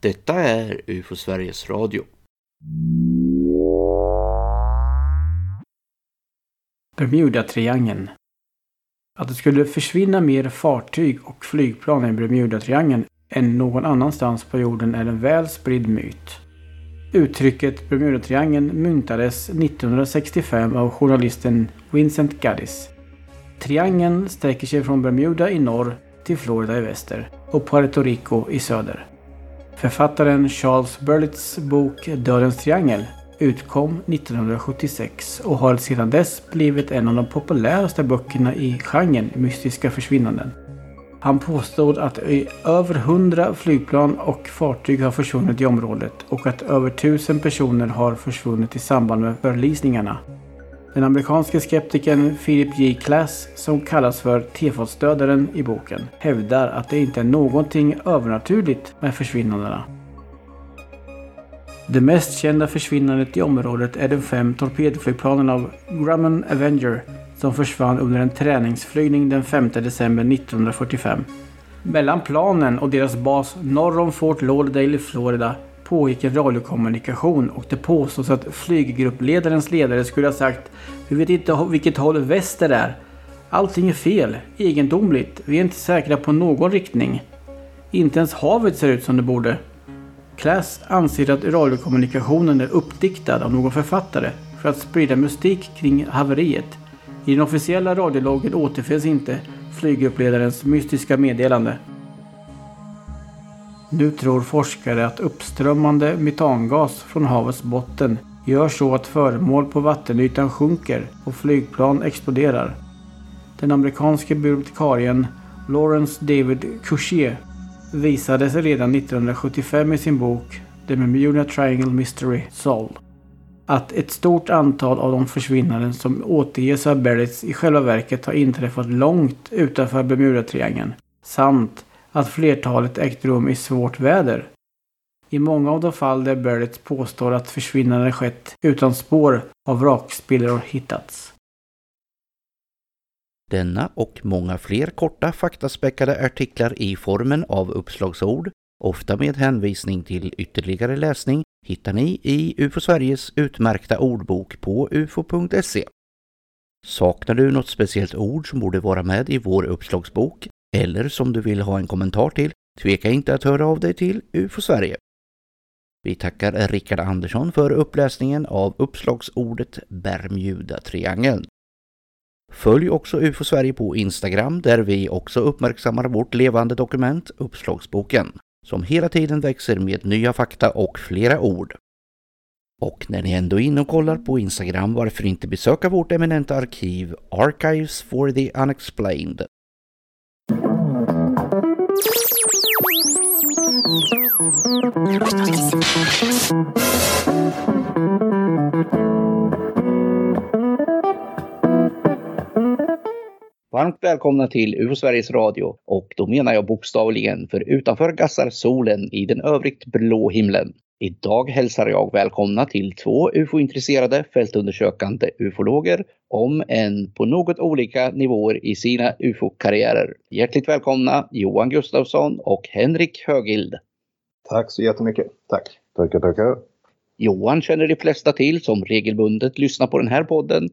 Detta är UFO Sveriges Radio. Bermudatriangeln. Att det skulle försvinna mer fartyg och flygplan i Bermudatriangeln än någon annanstans på jorden är en väl spridd myt. Uttrycket Bermudatriangeln myntades 1965 av journalisten Vincent Gaddis. Triangeln sträcker sig från Bermuda i norr till Florida i väster och Puerto Rico i söder. Författaren Charles Burlitz bok Dödens triangel utkom 1976 och har sedan dess blivit en av de populäraste böckerna i genren mystiska försvinnanden. Han påstod att över 100 flygplan och fartyg har försvunnit i området och att över 1000 personer har försvunnit i samband med förlisningarna. Den amerikanske skeptikern Philip J. Klass, som kallas för tefatsdödaren i boken, hävdar att det inte är någonting övernaturligt med försvinnandena. Det mest kända försvinnandet i området är de fem torpedflygplanen av Grumman Avenger som försvann under en träningsflygning den 5 december 1945. Mellan planen och deras bas norr om Fort Lauderdale i Florida pågick en radiokommunikation och det påstås att flyggruppledarens ledare skulle ha sagt Vi vet inte vilket håll väster är. Allting är fel, egendomligt, vi är inte säkra på någon riktning. Inte ens havet ser ut som det borde. Klass anser att radiokommunikationen är uppdiktad av någon författare för att sprida mystik kring haveriet. I den officiella radiologgen återfinns inte flyguppledarens mystiska meddelande. Nu tror forskare att uppströmmande metangas från havets botten gör så att föremål på vattenytan sjunker och flygplan exploderar. Den amerikanske bibliotekarien Lawrence David Couchier visade sig redan 1975 i sin bok The Bermuda Triangle Mystery Solved att ett stort antal av de försvinnanden som återges av Berlitz i själva verket har inträffat långt utanför Bermudatriangeln samt att flertalet ägt rum i svårt väder. I många av de fall där Berlitz påstår att försvinnanden skett utan spår av vrakspillror hittats. Denna och många fler korta faktaspäckade artiklar i formen av uppslagsord, ofta med hänvisning till ytterligare läsning, hittar ni i UFO Sveriges utmärkta ordbok på ufo.se. Saknar du något speciellt ord som borde vara med i vår uppslagsbok eller som du vill ha en kommentar till, tveka inte att höra av dig till UFO Sverige. Vi tackar Rickard Andersson för uppläsningen av uppslagsordet Bermuda-triangeln. Följ också UFO Sverige på Instagram där vi också uppmärksammar vårt levande dokument Uppslagsboken, som hela tiden växer med nya fakta och flera ord. Och när ni ändå är inne och kollar på Instagram, varför inte besöka vårt eminenta arkiv Archives for the Unexplained Varmt välkomna till UFO Sveriges Radio och då menar jag bokstavligen för utanför gassar solen i den övrigt blå himlen. Idag hälsar jag välkomna till två UFO-intresserade fältundersökande ufologer om en på något olika nivåer i sina UFO-karriärer. Hjärtligt välkomna Johan Gustafsson och Henrik Högild. Tack så jättemycket. Tack. Tackar, tackar. Johan känner de flesta till som regelbundet lyssnar på den här podden.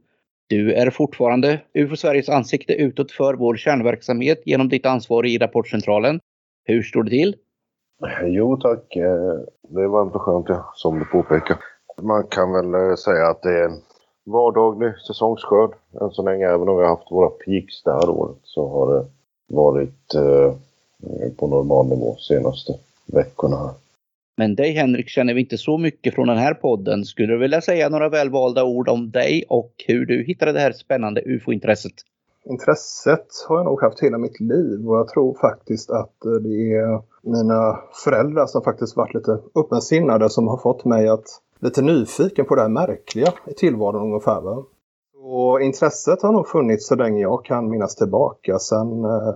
Du är fortfarande UFO Sveriges ansikte utåt för vår kärnverksamhet genom ditt ansvar i Rapportcentralen. Hur står det till? Jo tack, eh, det är varmt och skönt ja, som du påpekar. Man kan väl eh, säga att det är en vardaglig säsongsskörd än så länge. Även om vi har haft våra peaks det här året så har det varit eh, på normal nivå senaste veckorna. Men dig Henrik känner vi inte så mycket från den här podden. Skulle du vilja säga några välvalda ord om dig och hur du hittade det här spännande ufo-intresset? Intresset har jag nog haft hela mitt liv och jag tror faktiskt att det är mina föräldrar som faktiskt varit lite öppensinnade som har fått mig att lite nyfiken på det här märkliga i tillvaron ungefär. Va? Och intresset har nog funnits så länge jag kan minnas tillbaka. Sen eh,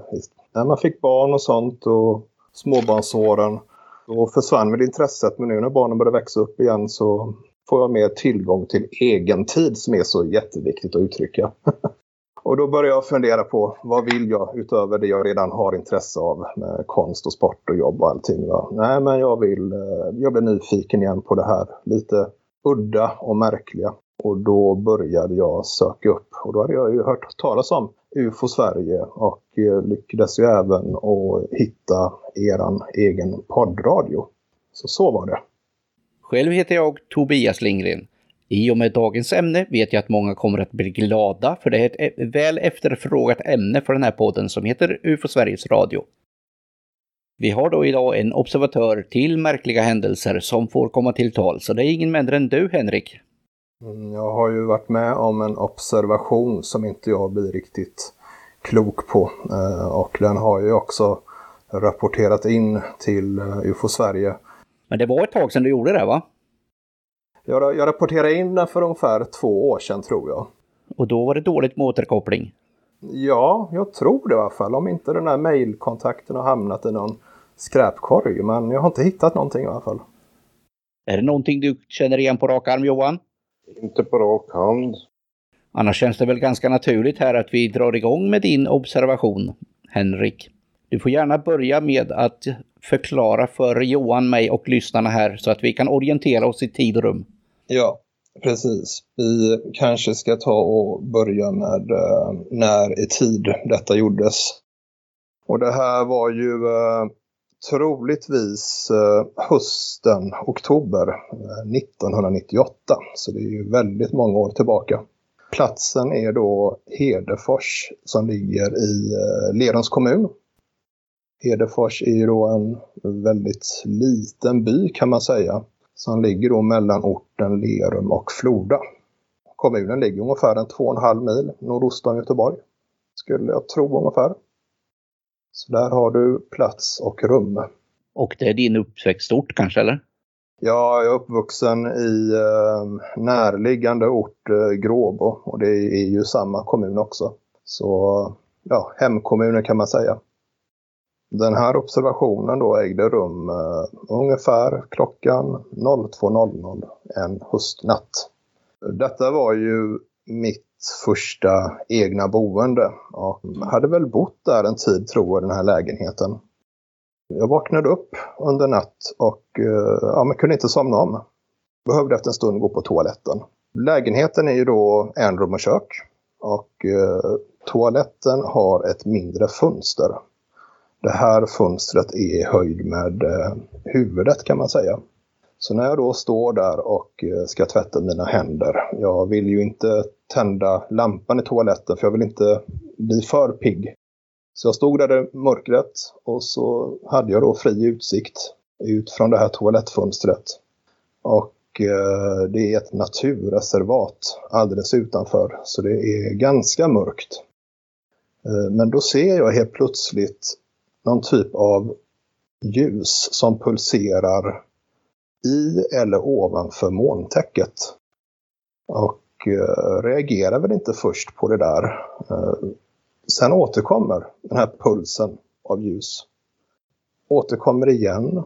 när man fick barn och sånt och småbarnsåren då försvann väl intresset. Men nu när barnen börjar växa upp igen så får jag mer tillgång till egen tid som är så jätteviktigt att uttrycka. Och då börjar jag fundera på vad vill jag utöver det jag redan har intresse av med konst och sport och jobb och allting. Va? Nej, men jag vill, eh, jag blir nyfiken igen på det här lite udda och märkliga. Och då började jag söka upp och då hade jag ju hört talas om UFO Sverige och eh, lyckades ju även att hitta eran egen poddradio. Så så var det. Själv heter jag Tobias Lindgren. I och med dagens ämne vet jag att många kommer att bli glada för det är ett väl efterfrågat ämne för den här podden som heter UFO Sveriges Radio. Vi har då idag en observatör till märkliga händelser som får komma till tal, så det är ingen mindre än du Henrik. Mm, jag har ju varit med om en observation som inte jag blir riktigt klok på eh, och den har ju också rapporterat in till eh, UFO Sverige. Men det var ett tag sedan du gjorde det va? Jag, jag rapporterade in den för ungefär två år sedan tror jag. Och då var det dåligt med återkoppling? Ja, jag tror det i alla fall. Om inte den här mejlkontakten har hamnat i någon skräpkorg. Men jag har inte hittat någonting i alla fall. Är det någonting du känner igen på rak arm Johan? Inte på rak hand. Annars känns det väl ganska naturligt här att vi drar igång med din observation, Henrik. Du får gärna börja med att förklara för Johan, mig och lyssnarna här så att vi kan orientera oss i tid och rum. Ja, precis. Vi kanske ska ta och börja med uh, när i tid detta gjordes. Och det här var ju uh, troligtvis eh, hösten, oktober eh, 1998. Så det är ju väldigt många år tillbaka. Platsen är då Hedefors som ligger i eh, Lerums kommun. Hedefors är ju då en väldigt liten by kan man säga som ligger då mellan orten Lerum och Floda. Kommunen ligger ungefär en två och en halv mil nordost om Göteborg. Skulle jag tro ungefär. Så där har du plats och rum. Och det är din uppväxtort kanske eller? Ja, jag är uppvuxen i eh, närliggande ort eh, Gråbo och det är ju samma kommun också. Så ja, hemkommunen kan man säga. Den här observationen då ägde rum uh, ungefär klockan 02.00 en höstnatt. Detta var ju mitt första egna boende och hade väl bott där en tid tror jag, den här lägenheten. Jag vaknade upp under natt och uh, ja, men kunde inte somna om. Behövde efter en stund gå på toaletten. Lägenheten är ju då en rum och kök och uh, toaletten har ett mindre fönster det här fönstret är i höjd med eh, huvudet kan man säga. Så när jag då står där och eh, ska tvätta mina händer, jag vill ju inte tända lampan i toaletten för jag vill inte bli för pigg. Så jag stod där i mörkret och så hade jag då fri utsikt ut från det här toalettfönstret. Och eh, det är ett naturreservat alldeles utanför så det är ganska mörkt. Eh, men då ser jag helt plötsligt någon typ av ljus som pulserar i eller ovanför molntäcket. Och eh, reagerar väl inte först på det där. Eh, sen återkommer den här pulsen av ljus. Återkommer igen.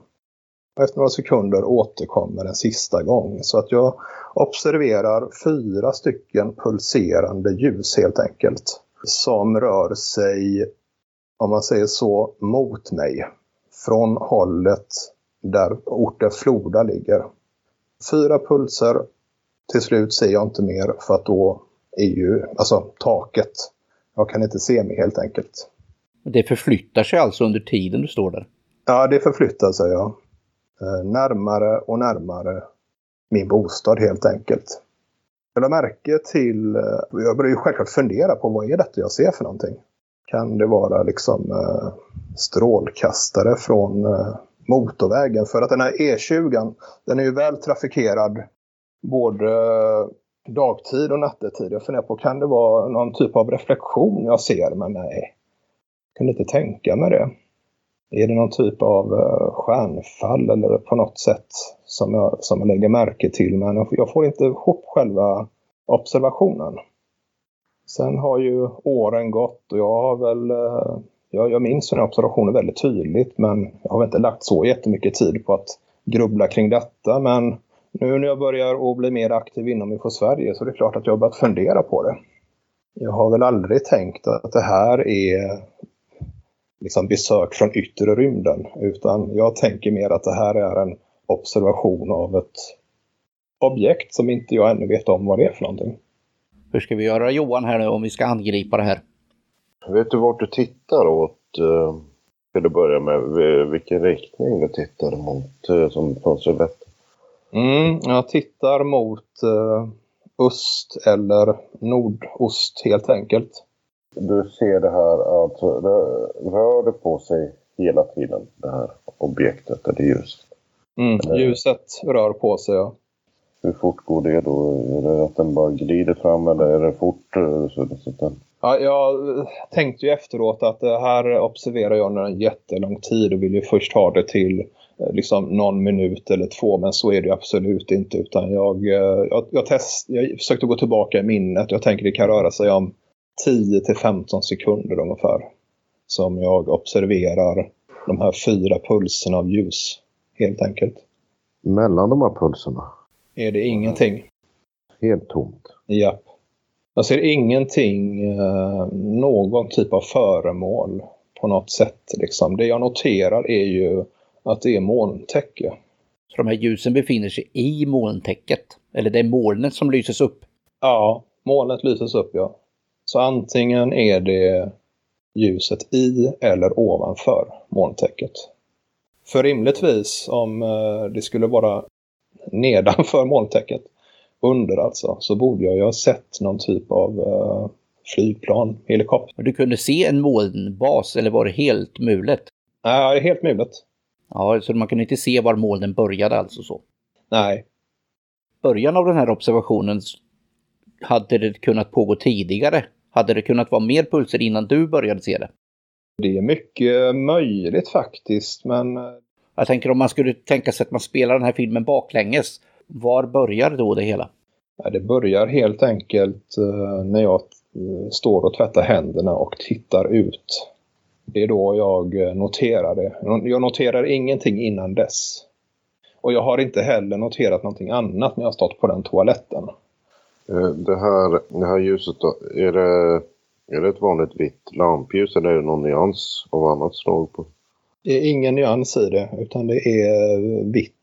Och efter några sekunder återkommer en sista gång. Så att jag observerar fyra stycken pulserande ljus helt enkelt. Som rör sig om man säger så, mot mig. Från hållet där orten Floda ligger. Fyra pulser. Till slut ser jag inte mer för att då är ju alltså taket. Jag kan inte se mig helt enkelt. Det förflyttar sig alltså under tiden du står där? Ja, det förflyttar sig ja. Eh, närmare och närmare min bostad helt enkelt. Jag lade märke till, eh, jag började ju självklart fundera på vad är detta jag ser för någonting kan det vara liksom eh, strålkastare från motorvägen. För att den här E20 den är ju väl trafikerad både eh, dagtid och nattetid. Jag funderar på, kan det vara någon typ av reflektion jag ser? Men nej, jag kunde inte tänka mig det. Är det någon typ av eh, stjärnfall eller på något sätt som jag, som jag lägger märke till? Men jag får inte ihop själva observationen. Sen har ju åren gått och jag har väl eh, jag, jag minns den här observationen väldigt tydligt men jag har väl inte lagt så jättemycket tid på att grubbla kring detta. Men nu när jag börjar att bli mer aktiv inom IFO Sverige så är det klart att jag har börjat fundera på det. Jag har väl aldrig tänkt att det här är liksom besök från yttre rymden. Utan jag tänker mer att det här är en observation av ett objekt som inte jag ännu vet om vad det är för någonting. Hur ska vi göra Johan här nu om vi ska angripa det här? Vet du vart du tittar åt? Uh, till att börja med, vilken riktning du tittar mot uh, som från Sovjet? Mm, jag tittar mot uh, öst eller nordost helt enkelt. Du ser det här, alltså rör det på sig hela tiden, det här objektet eller ljuset? Mm, ljuset rör på sig, ja. Hur fort går det då? Är det att den bara glider fram eller är det fort? Eh, så, så den... Ja, jag tänkte ju efteråt att det här observerar jag under en jättelång tid och vill ju först ha det till eh, liksom någon minut eller två men så är det absolut inte utan jag, eh, jag, jag, test, jag försökte gå tillbaka i minnet jag tänker det kan röra sig om 10 till 15 sekunder ungefär som jag observerar de här fyra pulserna av ljus helt enkelt. Mellan de här pulserna? är det ingenting. Helt tomt? Ja. Jag ser ingenting, eh, någon typ av föremål på något sätt. Liksom. Det jag noterar är ju att det är molntäcke. Så de här ljusen befinner sig i molntäcket? Eller det är molnet som lyses upp? Ja, molnet lyses upp ja. Så antingen är det ljuset i eller ovanför molntäcket. För rimligtvis om eh, det skulle vara nedanför molntäcket, under alltså, så borde jag ju ha sett någon typ av uh, flygplan, helikopter. Du kunde se en molnbas eller var det helt mulet? Nej, är helt mulet. Ja, så man kunde inte se var molnen började alltså så? Nej. Början av den här observationen, hade det kunnat pågå tidigare? Hade det kunnat vara mer pulser innan du började se det? Det är mycket möjligt faktiskt, men eh, jag tänker om man skulle tänka sig att man spelar den här filmen baklänges. Var börjar då det hela? Det börjar helt enkelt uh, när jag uh, står och tvättar händerna och tittar ut. Det är då jag uh, noterar det. Jag noterar ingenting innan dess. Och jag har inte heller noterat någonting annat när jag stått på den toaletten. Det här, det här ljuset då, är det, är det ett vanligt vitt lampljus eller är det någon nyans av annat slag på? Det är ingen nyans i det utan det är vitt.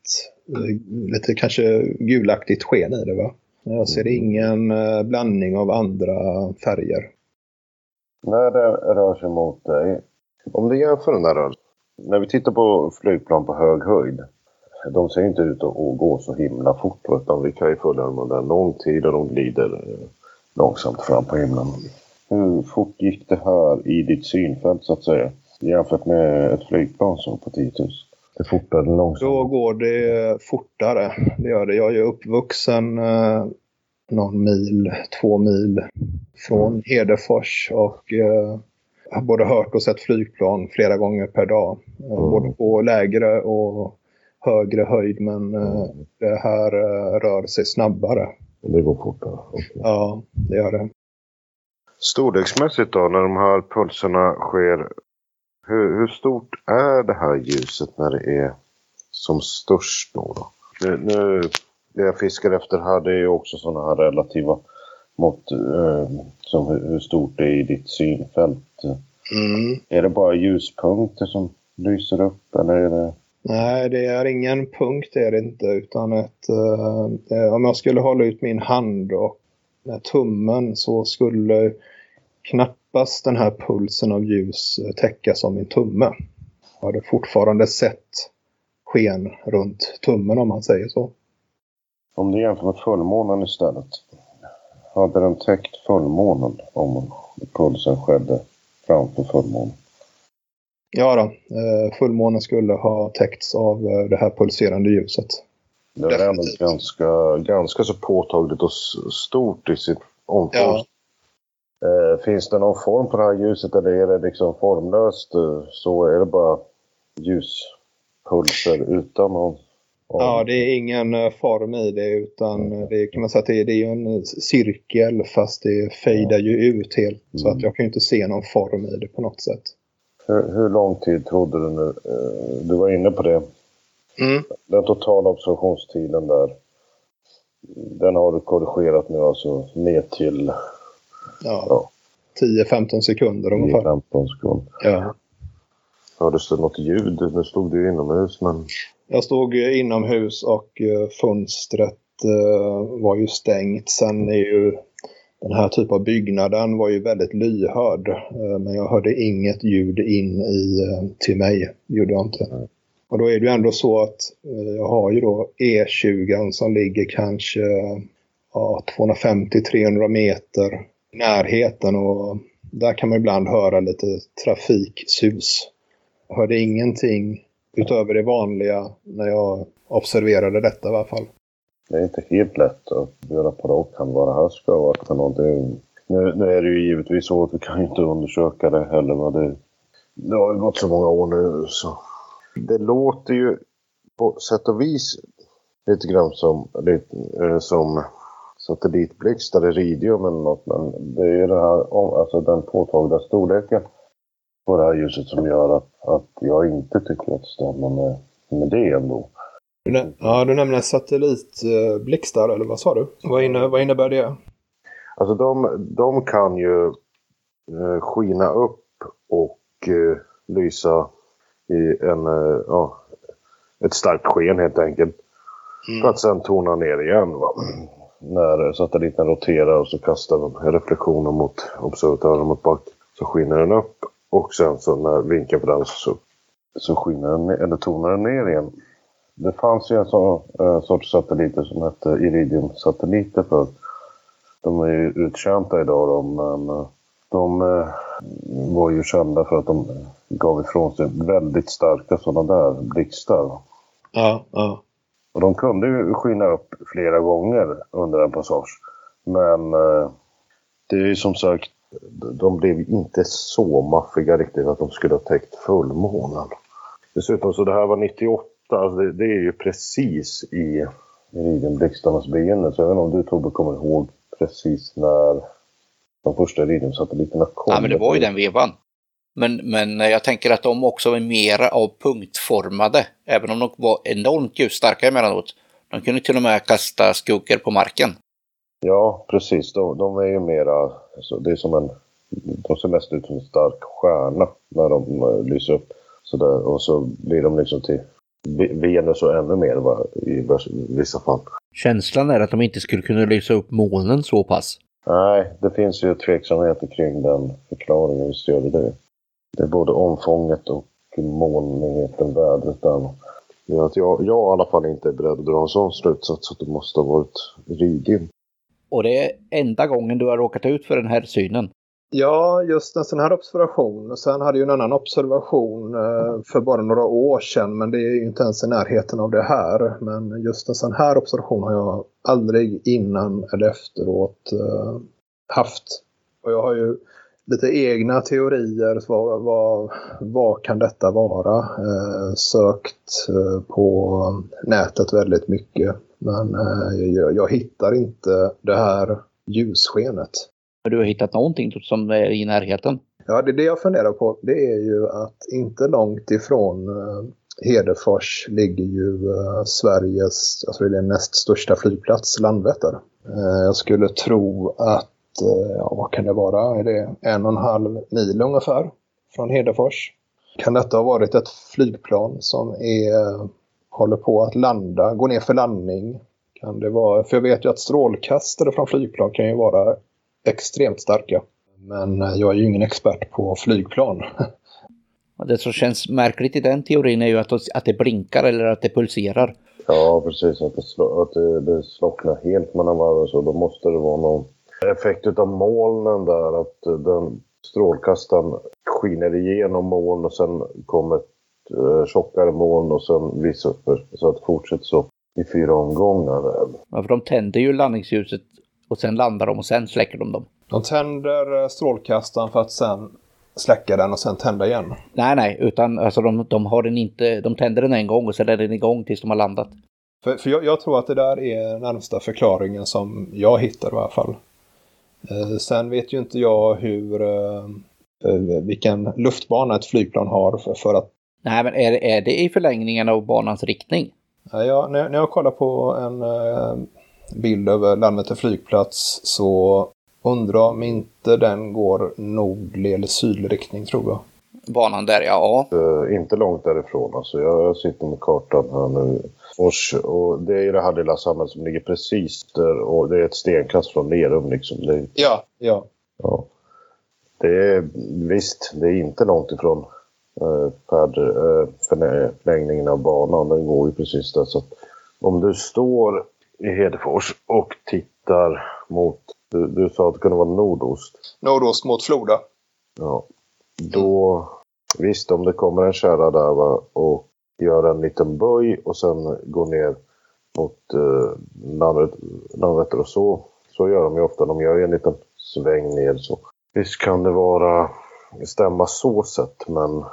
Lite kanske gulaktigt sken i det va? Jag ser mm. ingen eh, blandning av andra färger. När det rör sig mot dig, om du jämför den där när vi tittar på flygplan på hög höjd. De ser inte ut att gå så himla fort utan vi kan ju följa dem under en lång tid och de glider eh, långsamt fram på himlen. Hur fort gick det här i ditt synfält så att säga? jämfört med ett flygplan som på 10 000. Det fortare än långsamt. Då går det fortare. Det gör det. Jag är uppvuxen eh, någon mil, två mil från Hedefors och eh, har både hört och sett flygplan flera gånger per dag. Eh, mm. Både på lägre och högre höjd men eh, det här eh, rör sig snabbare. Det går fortare? Okay. Ja, det gör det. Storleksmässigt då, när de här pulserna sker hur, hur, stort är det här ljuset när det är som störst då? då? Nu, nu, det jag fiskar efter här det är också sådana här relativa mått eh, som hur, hur, stort det är i ditt synfält. Mm. Är det bara ljuspunkter som lyser upp eller är det... Nej, det är ingen punkt är det inte utan ett... Eh, om jag skulle hålla ut min hand och med tummen så skulle knappast den här pulsen av ljus eh, täcka som min tumme. Jag hade fortfarande sett sken runt tummen om man säger så. Om du jämför med fullmånen istället. Hade den täckt fullmånen om pulsen skedde framför fullmånen? Ja då, eh, fullmånen skulle ha täckts av eh, det här pulserande ljuset. Det är ändå ganska, ganska så påtagligt och stort i sitt omfång. Ja, finns det någon form på det här ljuset eller är det liksom formlöst? Eh, så är det bara ljuspulser utan någon Ja, det är ingen eh, form i det utan det kan man säga att det är, det är en cirkel fast det fejdar ju ut helt. Så att mm. jag kan inte se någon form i det på något sätt. Hur, hur lång tid trodde du nu? Du var inne på det. Mm. Den totala observationstiden där. Den har du korrigerat nu alltså ner till ja, 10-15 sekunder ungefär. 10-15 sekunder. Ja. Hördes det något ljud? Nu stod du inomhus men... Jag stod inomhus och eh, fönstret eh, var ju stängt. Sen är ju den här typen av byggnaden var ju väldigt lyhörd. Eh, men jag hörde inget ljud in i, till mig. gjorde jag inte. Och då är det ju ändå så att jag har ju då E20 som ligger kanske ja, 250-300 meter närheten. Och där kan man ibland höra lite trafiksus. Jag hörde ingenting utöver det vanliga när jag observerade detta i alla fall. Det är inte helt lätt att göra på rak hand vad det här ska vara för någonting. Nu, nu är det ju givetvis så att vi kan inte undersöka det heller. Men det, det har ju gått så många år nu så. Det låter ju på sätt och vis lite grann som, lite, eh, som satellitblixtar, iridium eller något. Men det är ju det här, alltså den påtagliga storleken på det här ljuset som gör att, att jag inte tycker att det stämmer med, med det ändå. Ja, du nämner satellitblixtar, eller vad sa du? Vad, inne, vad innebär det? Alltså de, de kan ju eh, skina upp och eh, lysa i en, eh, ja, ett starkt sken helt enkelt. Mm. För att sen tona ner igen. Va? När satelliten roterar och så kastar den reflektioner mot observatören mot bak så skiner den upp. Och sen så när vinkeln på den så, så skiner den, eller tonar den ner igen. Det fanns ju en sån äh, eh, sorts satelliter som hette Iridium-satelliter för. De är ju uttjänta idag då, men eh, de eh, var ju kända för att de gav ifrån sig väldigt starka sådana där blixtar. Ja, ja. Och de kunde ju skina upp flera gånger under en passage. Men äh, det är ju som sagt de blev inte så maffiga riktigt att de skulle ha täckt fullmånen. Dessutom så det här var 98, alltså det, det är ju precis i Iridiumblixtarnas begynnelse. Jag vet inte om du Tobbe kommer ihåg precis när de första Iridium-satelliterna kom? Ja, men det var ju den vevan. Men, men jag tänker att de också är mera av punktformade, även om de var enormt ljusstarka emellanåt. De kunde till och med kasta skuggor på marken. Ja, precis. De, de är ju mera, alltså, det är som en, de ser mest ut som en stark stjärna när de uh, lyser upp. Så där, och så blir de liksom till Venus och ännu mer va, i vissa fall. Känslan är att de inte skulle kunna lysa upp molnen så pass. Nej, det finns ju tveksamheter kring den förklaringen. Visst gör det det. Det är både omfånget och molnigheten, vädret där. Ja, jag, jag i alla fall inte är beredd att dra en sån slutsats att det måste ha varit iridium. Och det är enda gången du har råkat ut för den här synen. Ja, just en sån här observation. Sen hade jag en annan observation eh, för bara några år sedan. Men det är ju inte ens i närheten av det här. Men just en sån här observation har jag aldrig innan eller efteråt eh, haft. Och jag har ju lite egna teorier. Vad, vad, vad kan detta vara? Eh, sökt på nätet väldigt mycket. Men eh, jag, jag, hittar inte det här ljusskenet. Du har hittat någonting som är i närheten? Ja, det, det jag funderar på det är ju att inte långt ifrån eh, Hedefors ligger ju eh, Sveriges, alltså det är näst största flygplats, Landvetter. Eh, jag skulle tro att, eh, ja vad kan det vara, är det en och en halv mil ungefär från Hedefors? Kan detta ha varit ett flygplan som är håller på att landa, går ner för landning. Kan det vara, för jag vet ju att strålkastare från flygplan kan ju vara extremt starka. Men jag är ju ingen expert på flygplan. Det som känns märkligt i den teorin är ju att, att det blinkar eller att det pulserar. Ja, precis. Att det, slå, att det, det slocknar helt mellan varv och så. Då måste det vara någon effekt av molnen där. Att den strålkastaren skiner igenom moln och sen kommer eh, tjockare moln och sen vissa upp. Så att det fortsätter så i fyra omgångar. Ja, för de tänder ju landningsljuset och sen landar de och sen släcker de dem. De tänder eh, strålkastaren för att sen släcka den och sen tända igen? Nej, nej, utan alltså de, de, har den inte, de tänder den en gång och sen är den igång tills de har landat. För, för jag, jag, tror att det där är närmsta förklaringen som jag hittar i alla fall. Eh, sen vet ju inte jag hur, eh, eh vilken luftbana ett flygplan har för, att Nej, men är, är det i förlängningen av banans riktning? Ja, när, när jag kollar på en bild över Landvetter flygplats så Undrar om inte den går nordlig eller sydlig riktning tror jag. Banan där ja. Uh, inte långt därifrån. Alltså jag sitter med kartan här nu. Och, det är det här lilla samhället som ligger precis där och det är ett stenkast från Lerum liksom. Det, ja, ja. ja. Det är, visst, det är inte långt ifrån uh, färd, uh, förlängningen av banan. Den går ju precis där. Så att om du står i Hedefors och tittar mot, du, du sa att det kunde vara nordost. Nordost mot Floda. Ja. Då, visst om det kommer en kärra där va, och gör en liten böj och sen går ner mot eh, Landvetter och så. Så gör de ju ofta. De gör ju en liten sväng ner så. Visst kan det vara stämma så sett men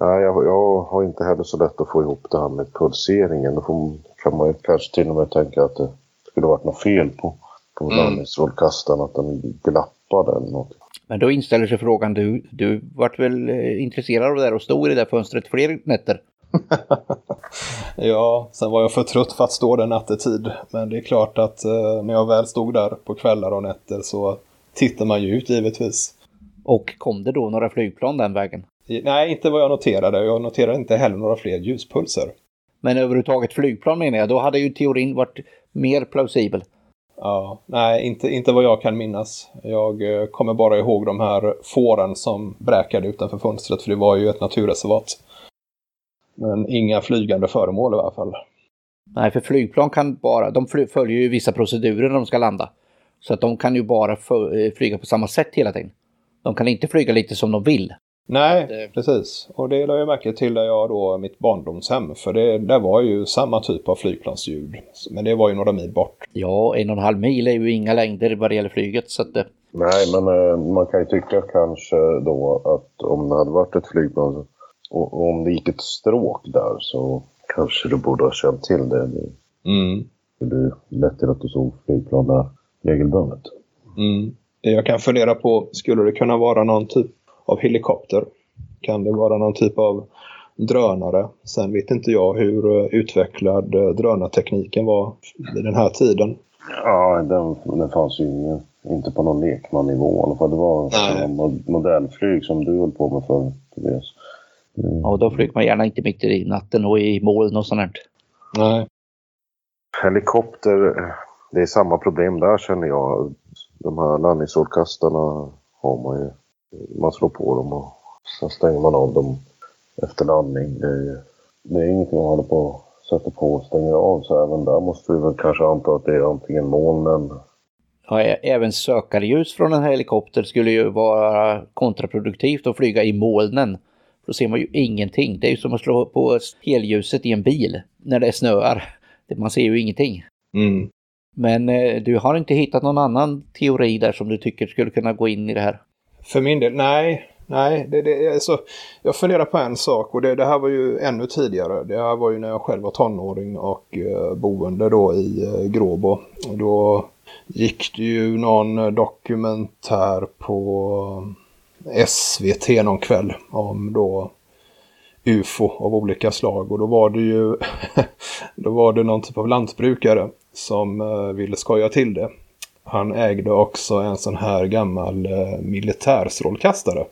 nej, jag, jag har inte heller så lätt att få ihop det här med pulseringen. Då får, kan man ju kanske till och med tänka att det skulle varit något fel på, på mm. landningsstrålkastaren, att den glappade eller något. Men då inställer sig frågan, du, du vart väl eh, intresserad av det där och stod i det där fönstret fler nätter? ja, sen var jag för trött för att stå där nattetid. Men det är klart att eh, när jag väl stod där på kvällar och nätter så tittar man ju ut givetvis. Och kom det då några flygplan den vägen? Nej, inte vad jag noterade. Jag noterade inte heller några fler ljuspulser. Men överhuvudtaget flygplan menar jag, då hade ju teorin varit mer plausibel. Ja, nej, inte, inte vad jag kan minnas. Jag eh, kommer bara ihåg de här fåren som bräkade utanför fönstret, för det var ju ett naturreservat. Men inga flygande föremål i alla fall. Nej, för flygplan kan bara, de följer ju vissa procedurer när de ska landa. Så att de kan ju bara eh, flyga på samma sätt hela tiden. De kan inte flyga lite som de vill. Nej, det... precis. Och det lade jag märke till där jag då mitt barndomshem. För det där var ju samma typ av flygplansljud. Men det var ju några mil bort. Ja, en och en halv mil är ju inga längder vad det gäller flyget. Så att det... Nej, men eh, man kan ju tycka kanske då att om det hade varit ett flygplan och, och om det gick ett stråk där så kanske du borde ha känt till det. Mm. Det lätt till att du såg flygplan där regelbundet. Mm. Jag kan fundera på, skulle det kunna vara någon typ av helikopter? Kan det vara någon typ av drönare? Sen vet inte jag hur eh, utvecklad eh, drönartekniken var vid den här tiden. Ja, den, den fanns ju inte på någon lekmannivå i alla fall. Det var modellflyg som du höll på med förr, Tobias. Mm. Ja, då flyger man gärna inte mitt i natten och i moln och sånt. Nej. Helikopter, det är samma problem där känner jag. De här landningsstrålkastarna har man ju. Man slår på dem och sen stänger man av dem efter landning. Det är, det är ingenting man håller på att sätta på och stänger av. Så även där måste vi väl kanske anta att det är antingen molnen Ja, även sökarljus från en helikopter skulle ju vara kontraproduktivt att flyga i molnen. Då ser man ju ingenting. Det är ju som att slå på helljuset i en bil när det snöar. Man ser ju ingenting. Mm. Men eh, du har inte hittat någon annan teori där som du tycker skulle kunna gå in i det här? För min del, nej. Nej, det, det, alltså, jag funderar på en sak och det, det, här var ju ännu tidigare. Det här var ju när jag själv var tonåring och eh, boende då i eh, Gråbo. Då gick det ju någon dokumentär på SVT någon kväll om då UFO av olika slag och då var det ju då var det någon typ av lantbrukare som eh, ville skoja till det. Han ägde också en sån här gammal eh, militärstrålkastare.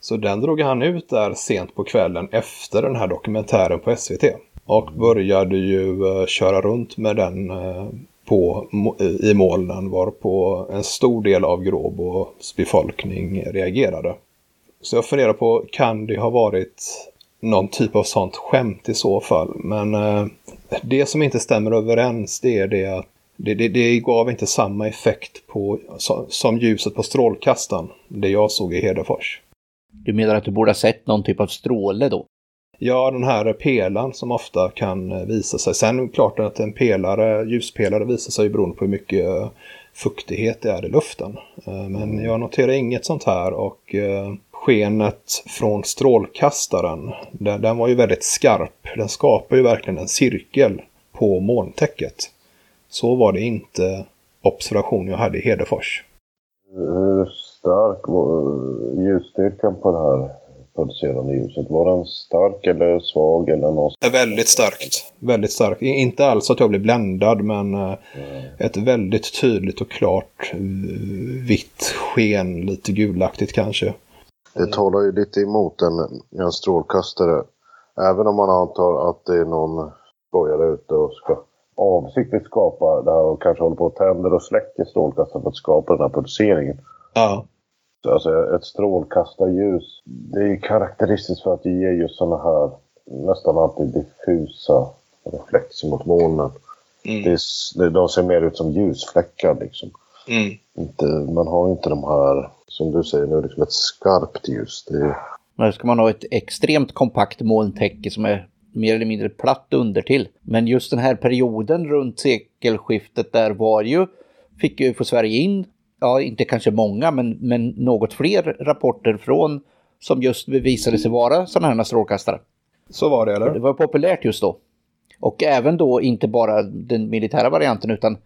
Så den drog han ut där sent på kvällen efter den här dokumentären på SVT. Och började ju eh, köra runt med den på, i molnen varpå en stor del av Gråbos befolkning reagerade. Så jag funderar på, kan det ha varit någon typ av sånt skämt i så fall? Men eh, det som inte stämmer överens det är det att det, det, det gav inte samma effekt på, som ljuset på strålkastaren, det jag såg i Hedefors. Du menar att du borde ha sett någon typ av stråle då? Ja, den här pelaren som ofta kan eh, visa sig. Sen är det klart att en pelare, ljuspelare visar sig beroende på hur mycket eh, fuktighet det är i luften. Eh, men jag noterar inget sånt här och skenet från strålkastaren, den, den var ju väldigt skarp. Den skapar ju verkligen en cirkel på molntäcket. Så var det inte observation jag hade i Hedefors. Hur stark var ljusstyrkan på det här producerande ljuset. Var den stark eller svag eller något? Väldigt starkt. Väldigt starkt. Inte alls att jag blir bländad men mm. ett väldigt tydligt och klart eh, vitt sken. Lite gulaktigt kanske. Det talar ju lite emot en, en strålkastare. Även om man antar att det är någon skojare ute och ska avsiktligt skapa det här och kanske håller på och tänder och släcker strålkastaren för att skapa den här pulseringen. Ja. Alltså ett strålkastarljus, det är ju karaktäristiskt för att det ger just sådana här nästan alltid diffusa reflexer mot molnen. Mm. Det är, de ser mer ut som ljusfläckar liksom. Mm. Inte, man har inte de här, som du säger nu, liksom ett skarpt ljus. Det... Men ska man ha ett extremt kompakt molntäcke som är mer eller mindre platt under till. Men just den här perioden runt sekelskiftet där var ju, fick ju för Sverige in, ja inte kanske många, men, men något fler rapporter från som just bevisade sig vara sådana här strålkastare. Så var det eller? Det var populärt just då. Och även då inte bara den militära varianten utan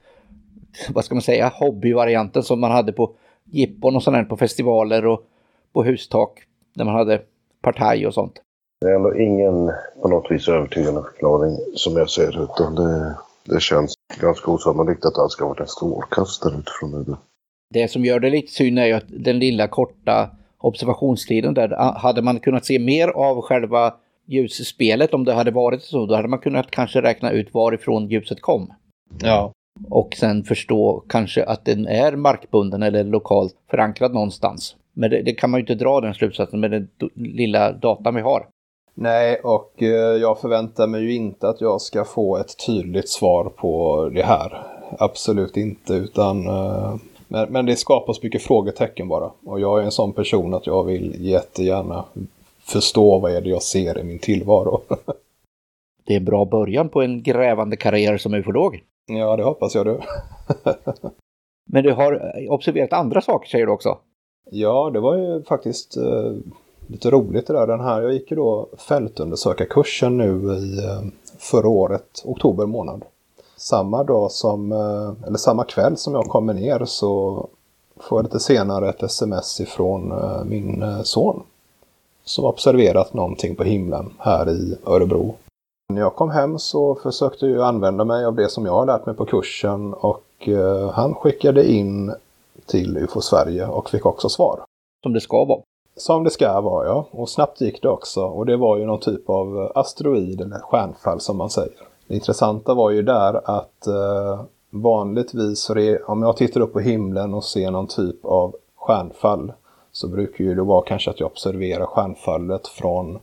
vad ska man säga, hobbyvarianten som man hade på jippon och sådär på festivaler och på hustak när man hade partaj och sånt. Det är ändå ingen på något vis övertygande förklaring som jag ser utan det, det känns ganska osannolikt att det ska ha varit en strålkastare utifrån det. Det som gör det lite synd är ju att den lilla korta observationstiden där hade man kunnat se mer av själva ljusspelet om det hade varit så. Då hade man kunnat kanske räkna ut varifrån ljuset kom. Ja. Och sen förstå kanske att den är markbunden eller lokalt förankrad någonstans. Men det, det kan man ju inte dra den slutsatsen med den lilla datan vi har. Nej, och eh, jag förväntar mig ju inte att jag ska få ett tydligt svar på det här. Absolut inte, utan... Men, men det skapas mycket frågetecken bara. Och jag är en sån person att jag vill jättegärna förstå vad är det jag ser i min tillvaro. det är en bra början på en grävande karriär som ufolog. Ja, det hoppas jag du. Men du har observerat andra saker säger du också? Ja, det var ju faktiskt eh, lite roligt det där. Den här, jag gick ju då fältundersökarkursen nu i eh, förra året, oktober månad. Samma dag som, eh, eller samma kväll som jag kommer ner så får jag lite senare ett sms ifrån eh, min son. Som observerat någonting på himlen här i Örebro. När jag kom hem så försökte jag använda mig av det som jag har lärt mig på kursen och han skickade in till UFO Sverige och fick också svar. Som det ska vara. Som det ska vara ja. Och snabbt gick det också. Och det var ju någon typ av asteroid eller stjärnfall som man säger. Det intressanta var ju där att eh, vanligtvis om jag tittar upp på himlen och ser någon typ av stjärnfall så brukar ju det vara kanske att jag observerar stjärnfallet från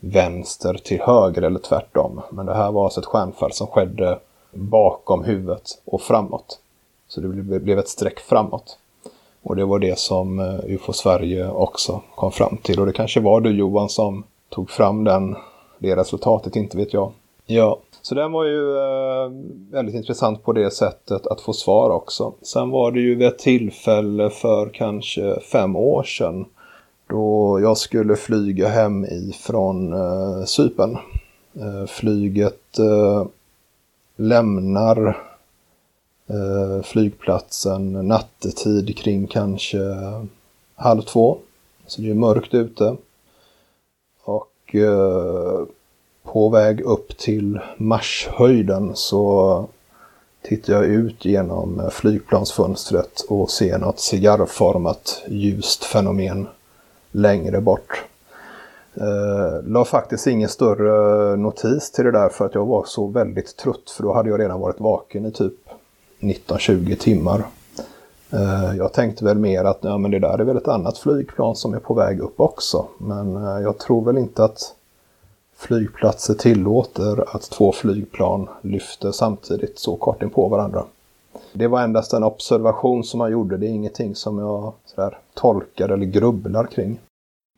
vänster till höger eller tvärtom. Men det här var alltså ett stjärnfall som skedde bakom huvudet och framåt. Så det blev ett streck framåt. Och det var det som eh, UFO Sverige också kom fram till. Och det kanske var du Johan som tog fram den, det resultatet, inte vet jag. Ja, så den var ju eh, väldigt intressant på det sättet att få svar också. Sen var det ju vid ett tillfälle för kanske fem år sedan då jag skulle flyga hem ifrån eh, Sypen. Eh, flyget eh, lämnar eh, flygplatsen nattetid kring kanske halv två. Så det är mörkt ute. Och eh, på väg upp till Marshöjden så tittar jag ut genom flygplansfönstret och ser något cigarrformat ljust fenomen längre bort. Eh, la faktiskt ingen större notis till det där för att jag var så väldigt trött för då hade jag redan varit vaken i typ 19-20 timmar. Eh, jag tänkte väl mer att ja, men det där är väl ett annat flygplan som är på väg upp också. Men eh, jag tror väl inte att flygplatser tillåter att två flygplan lyfter samtidigt så kort in på varandra. Det var endast en observation som man gjorde. Det är ingenting som jag sådär, tolkar eller grubblar kring.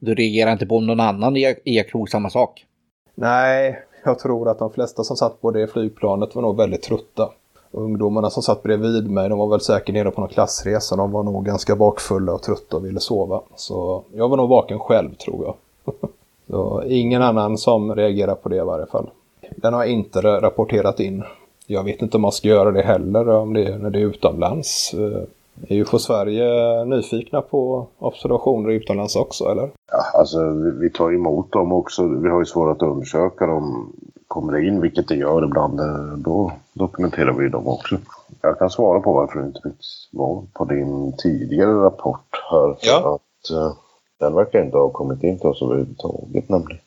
Du reagerar inte på om någon annan iakttog samma sak? Nej, jag tror att de flesta som satt på det flygplanet var nog väldigt trötta. Ungdomarna som satt bredvid mig, de var väl säkert nere på någon klassresa. De var nog ganska bakfulla och trötta och ville sova. Så jag var nog vaken själv tror jag. Så ingen annan som reagerar på det i varje fall. Den har inte rapporterat in. Jag vet inte om man ska göra det heller om det, när det är utomlands. Eh, Är ju på Sverige nyfikna på observationer utomlands också, eller? Ja, alltså vi, vi tar emot dem också. Vi har ju svårt att undersöka dem. Kommer det in, vilket det gör ibland, eh, då dokumenterar vi dem också. Jag kan svara på varför du inte fick svar på din tidigare rapport här. Ja. Att, uh, den verkar inte ha kommit in till oss överhuvudtaget nämligen.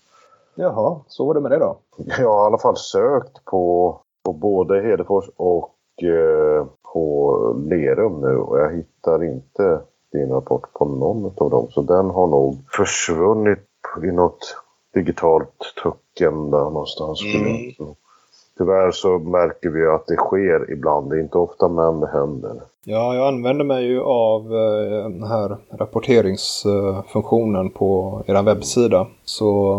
Jaha, så var det med det då. Jag har i alla fall sökt på, på både Hedefors och eh, på Lerum nu och jag hittar inte din rapport på någon av dem. Så den har nog försvunnit i något digitalt tucken där någonstans. Mm. Tyvärr så märker vi att det sker ibland. Det är inte ofta men det händer. Ja, jag använder mig ju av eh, den här rapporteringsfunktionen på er webbsida. Så,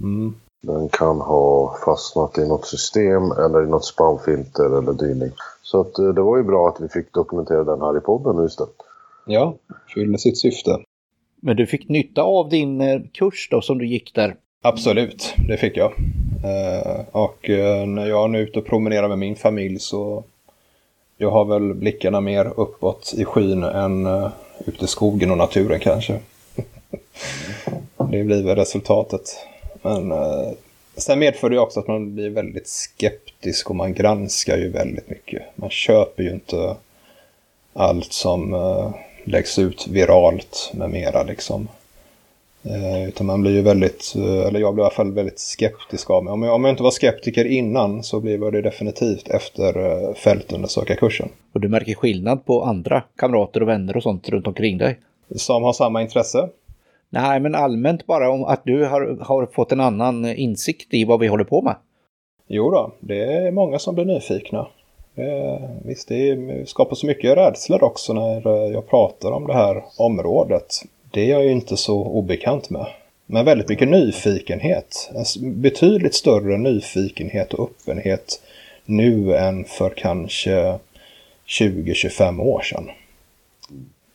mm. Den kan ha fastnat i något system eller i något spamfilter eller dylikt. Så att, eh, det var ju bra att vi fick dokumentera den här i podden nu istället. ja, fyller sitt syfte. Men du fick nytta av din eh, kurs då som du gick där. Absolut, det fick jag. Eh, och eh, när jag nu är ute och promenerar med min familj så jag har väl blickarna mer uppåt i skyn än uh, ute i skogen och naturen kanske. det blir väl resultatet. Men uh, sen medför det också att man blir väldigt skeptisk och man granskar ju väldigt mycket. Man köper ju inte allt som uh, läggs ut viralt med mera liksom. Eh, utan man blir ju väldigt, eh, eller jag blir i alla fall väldigt skeptisk av mig. Om jag, om jag inte var skeptiker innan så blir jag det definitivt efter eh, fältundersökarkursen. Och du märker skillnad på andra kamrater och vänner och sånt runt omkring dig. Som har samma intresse. Nej, men allmänt bara om att du har, har fått en annan insikt i vad vi håller på med. Jo då, det är många som blir nyfikna. Det, visst, det skapar så mycket rädslor också när jag pratar om det här området. Det är jag ju inte så obekant med. Men väldigt mycket nyfikenhet. En betydligt större nyfikenhet och öppenhet nu än för kanske 20-25 år sedan.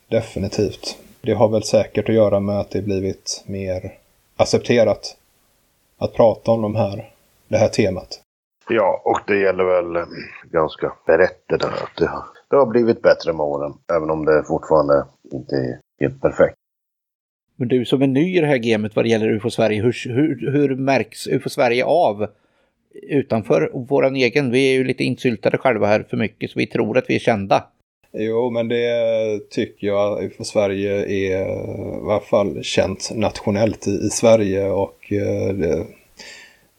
Definitivt. Det har väl säkert att göra med att det blivit mer accepterat att prata om de här, det här temat. Ja, och det gäller väl eh, ganska brett det där. Att det, har, det har blivit bättre med åren. Även om det fortfarande inte är helt perfekt. Men du som är ny i det här gamet vad det gäller UFO Sverige, hur, hur, hur märks UFO Sverige av utanför våran egen? Vi är ju lite insyltade själva här för mycket så vi tror att vi är kända. Jo, men det tycker jag UFO Sverige är i alla fall känt nationellt i, i Sverige och eh, det,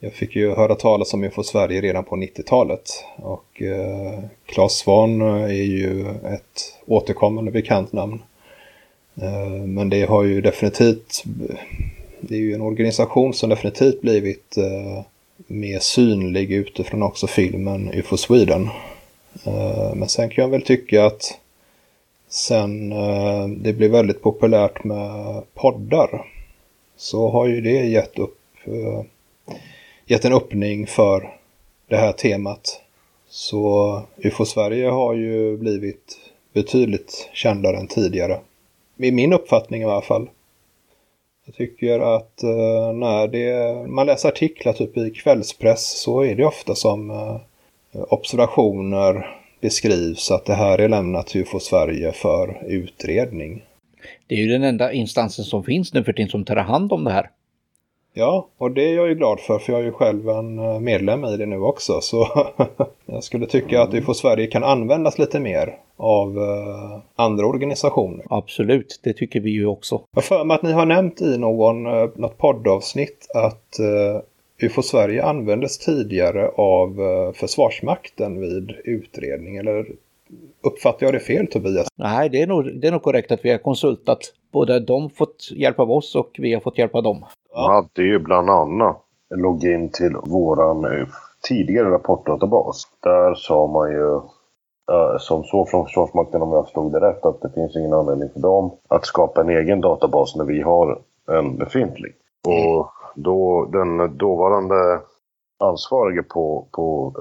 jag fick ju höra talas om UFO Sverige redan på 90-talet och eh, Claes Svahn är ju ett återkommande bekant namn. Eh, men det har ju definitivt, det är ju en organisation som definitivt blivit eh, mer synlig utifrån också filmen UFO Sweden. Eh, men sen kan jag väl tycka att sen det blev väldigt populärt med poddar så har ju det gett, upp, gett en öppning för det här temat. Så UFO Sverige har ju blivit betydligt kändare än tidigare i min uppfattning i alla fall. Jag tycker att uh, när det, man läser artiklar typ i kvällspress så är det ofta som uh, observationer beskrivs att det här är lämnat till UFO Sverige för utredning. Det är ju den enda instansen som finns nu för tiden som tar hand om det här. Ja, och det är jag ju glad för, för jag är ju själv en eh, medlem i det nu också. Så jag skulle tycka att UFO Sverige kan användas lite mer av uh, andra organisationer. Absolut, det tycker vi ju också. Jag för mig att ni har nämnt i någon, uh, något poddavsnitt att uh, UFO Sverige användes tidigare av uh, Försvarsmakten vid utredning. Eller uppfattar jag det fel Tobias? Nej, det är nog, det är nog korrekt att vi har konsultat. Både de fått hjälp av oss och vi har fått hjälp av dem. De hade ju bland annat login till våran tidigare rapportdatabas. Där sa man ju som så från Försvarsmakten om jag förstod det rätt att det finns ingen anledning för dem att skapa en egen databas när vi har en befintlig. Och då den dåvarande ansvarige på, på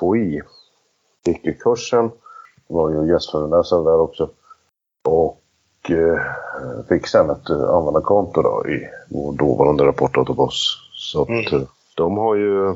FOI gick ju kursen, var ju gästföreläsare där också. Och eh, fick sen ett användarkonto då i vår dåvarande rapportdatabas. Så att mm. de har ju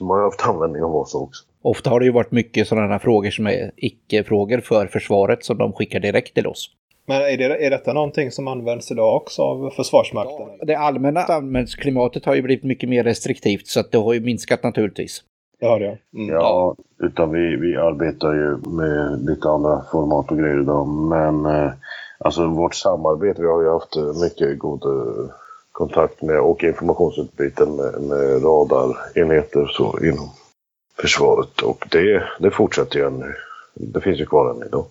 man har haft användning av oss också. Ofta har det ju varit mycket sådana frågor som är icke-frågor för försvaret som de skickar direkt till oss. Men är, det, är detta någonting som används idag också av Försvarsmakten? Ja, det allmänna användsklimatet har ju blivit mycket mer restriktivt så att det har ju minskat naturligtvis. Det har det mm. Ja, utan vi, vi arbetar ju med lite andra format och grejer idag. Men eh, alltså vårt samarbete, vi har ju haft mycket god eh, kontakt med och informationsutbyte med, med radarenheter så inom försvaret. Och det, det fortsätter ju ännu. Det finns ju kvar än idag.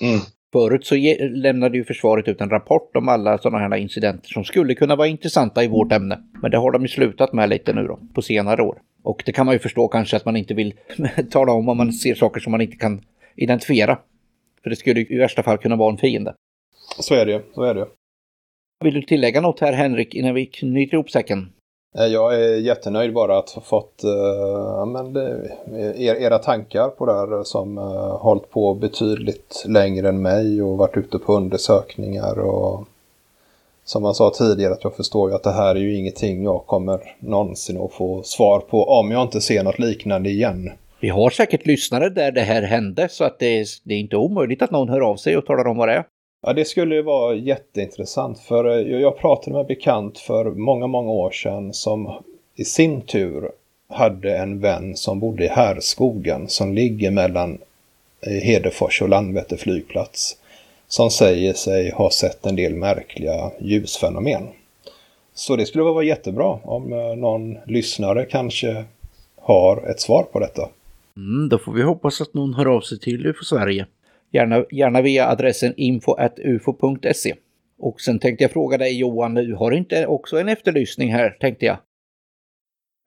Mm. Förut så lämnade ju försvaret ut en rapport om alla sådana här incidenter som skulle kunna vara intressanta i vårt ämne. Men det har de ju slutat med lite nu då, på senare år. Och det kan man ju förstå kanske att man inte vill tala om om man ser saker som man inte kan identifiera. För det skulle i värsta fall kunna vara en fiende. Så är det ju, så är det Vill du tillägga något här Henrik innan vi knyter ihop säcken? Eh, jag är jättenöjd bara att ha fått uh, men det, er, era tankar på det här som uh, hållit på betydligt längre än mig och varit ute på undersökningar och som man sa tidigare att jag förstår ju att det här är ju ingenting jag kommer någonsin att få svar på om jag inte ser något liknande igen. Vi har säkert lyssnare där det här hände så att det är, det är inte omöjligt att någon hör av sig och talar om vad det är. Ja, det skulle ju vara jätteintressant för eh, jag pratade med en bekant för många, många år sedan som i sin tur hade en vän som bodde i Härskogen som ligger mellan eh, Hedefors och Landvetter flygplats som säger sig ha sett en del märkliga ljusfenomen. Så det skulle vara jättebra om eh, någon lyssnare kanske har ett svar på detta. Mm, då får vi hoppas att någon hör av sig till UFO Sverige. Gärna, gärna via adressen info.ufo.se. Och sen tänkte jag fråga dig Johan, du har inte också en efterlysning här tänkte jag?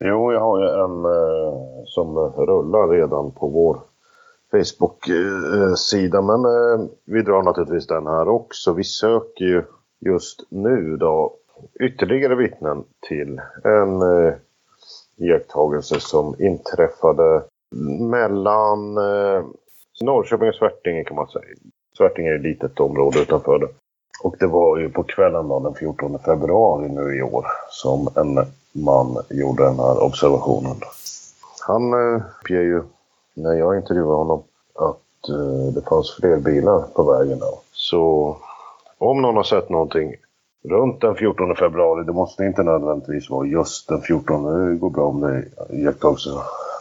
Jo, jag har ju en eh, som rullar redan på vår Facebook-sida. Men eh, vi drar naturligtvis den här också. Vi söker ju just nu då ytterligare vittnen till en eh, iakttagelse som inträffade mellan eh, Norrköping och Svärtinge kan man säga. Svärtinge är ett litet område utanför det. Och det var ju på kvällen då, den 14 februari nu i år som en man gjorde den här observationen. Han eh, uppger ju när jag intervjuade honom att eh, det fanns fler bilar på vägen då. Så om någon har sett någonting runt den 14 februari, det måste inte nödvändigtvis vara just den 14. Det går bra om det är iakttagelse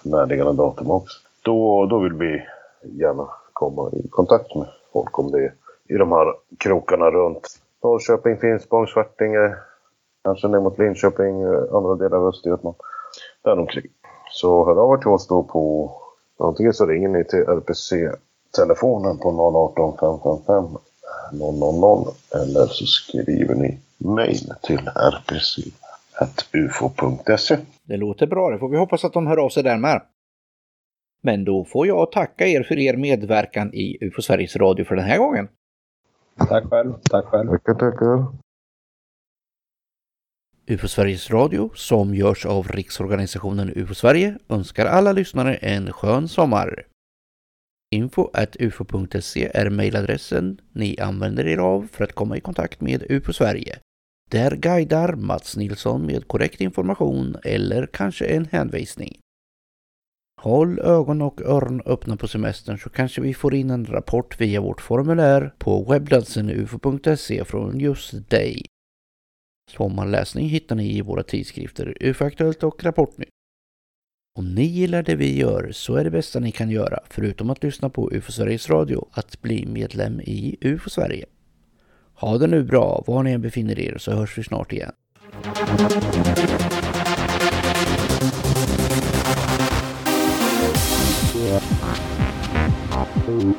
närliggande datum också. Då, då vill vi gärna komma i kontakt med folk om det är i de här krokarna runt Norrköping, Finspång, Svartinge, kanske ner mot Linköping, eh, andra delar av Östergötland. Däromkring. Så hör av er till oss då på antingen så ringer ni till RPC-telefonen på 018 555 000 eller så skriver ni mejl till rpc.ufo.se. Det låter bra, det får vi hoppas att de hör av sig där med. Men då får jag tacka er för er medverkan i UFO Sveriges Radio för den här gången. Tack själv. Tack själv. Tackar, tackar. UFO Sveriges Radio, som görs av Riksorganisationen UFO Sverige, önskar alla lyssnare en skön sommar. Info ufo.se är mejladressen ni använder er av för att komma i kontakt med UFO Sverige. Där guidar Mats Nilsson med korrekt information eller kanske en hänvisning. Håll ögon och öron öppna på semestern så kanske vi får in en rapport via vårt formulär på webbplatsen ufo.se från just dig. Sommarläsning hittar ni i våra tidskrifter UFO-aktuellt och Rapportnytt. Om ni gillar det vi gör så är det bästa ni kan göra, förutom att lyssna på UFO Sveriges Radio, att bli medlem i UFO Sverige. Ha det nu bra var ni än befinner er så hörs vi snart igen. Thank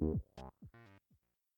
you.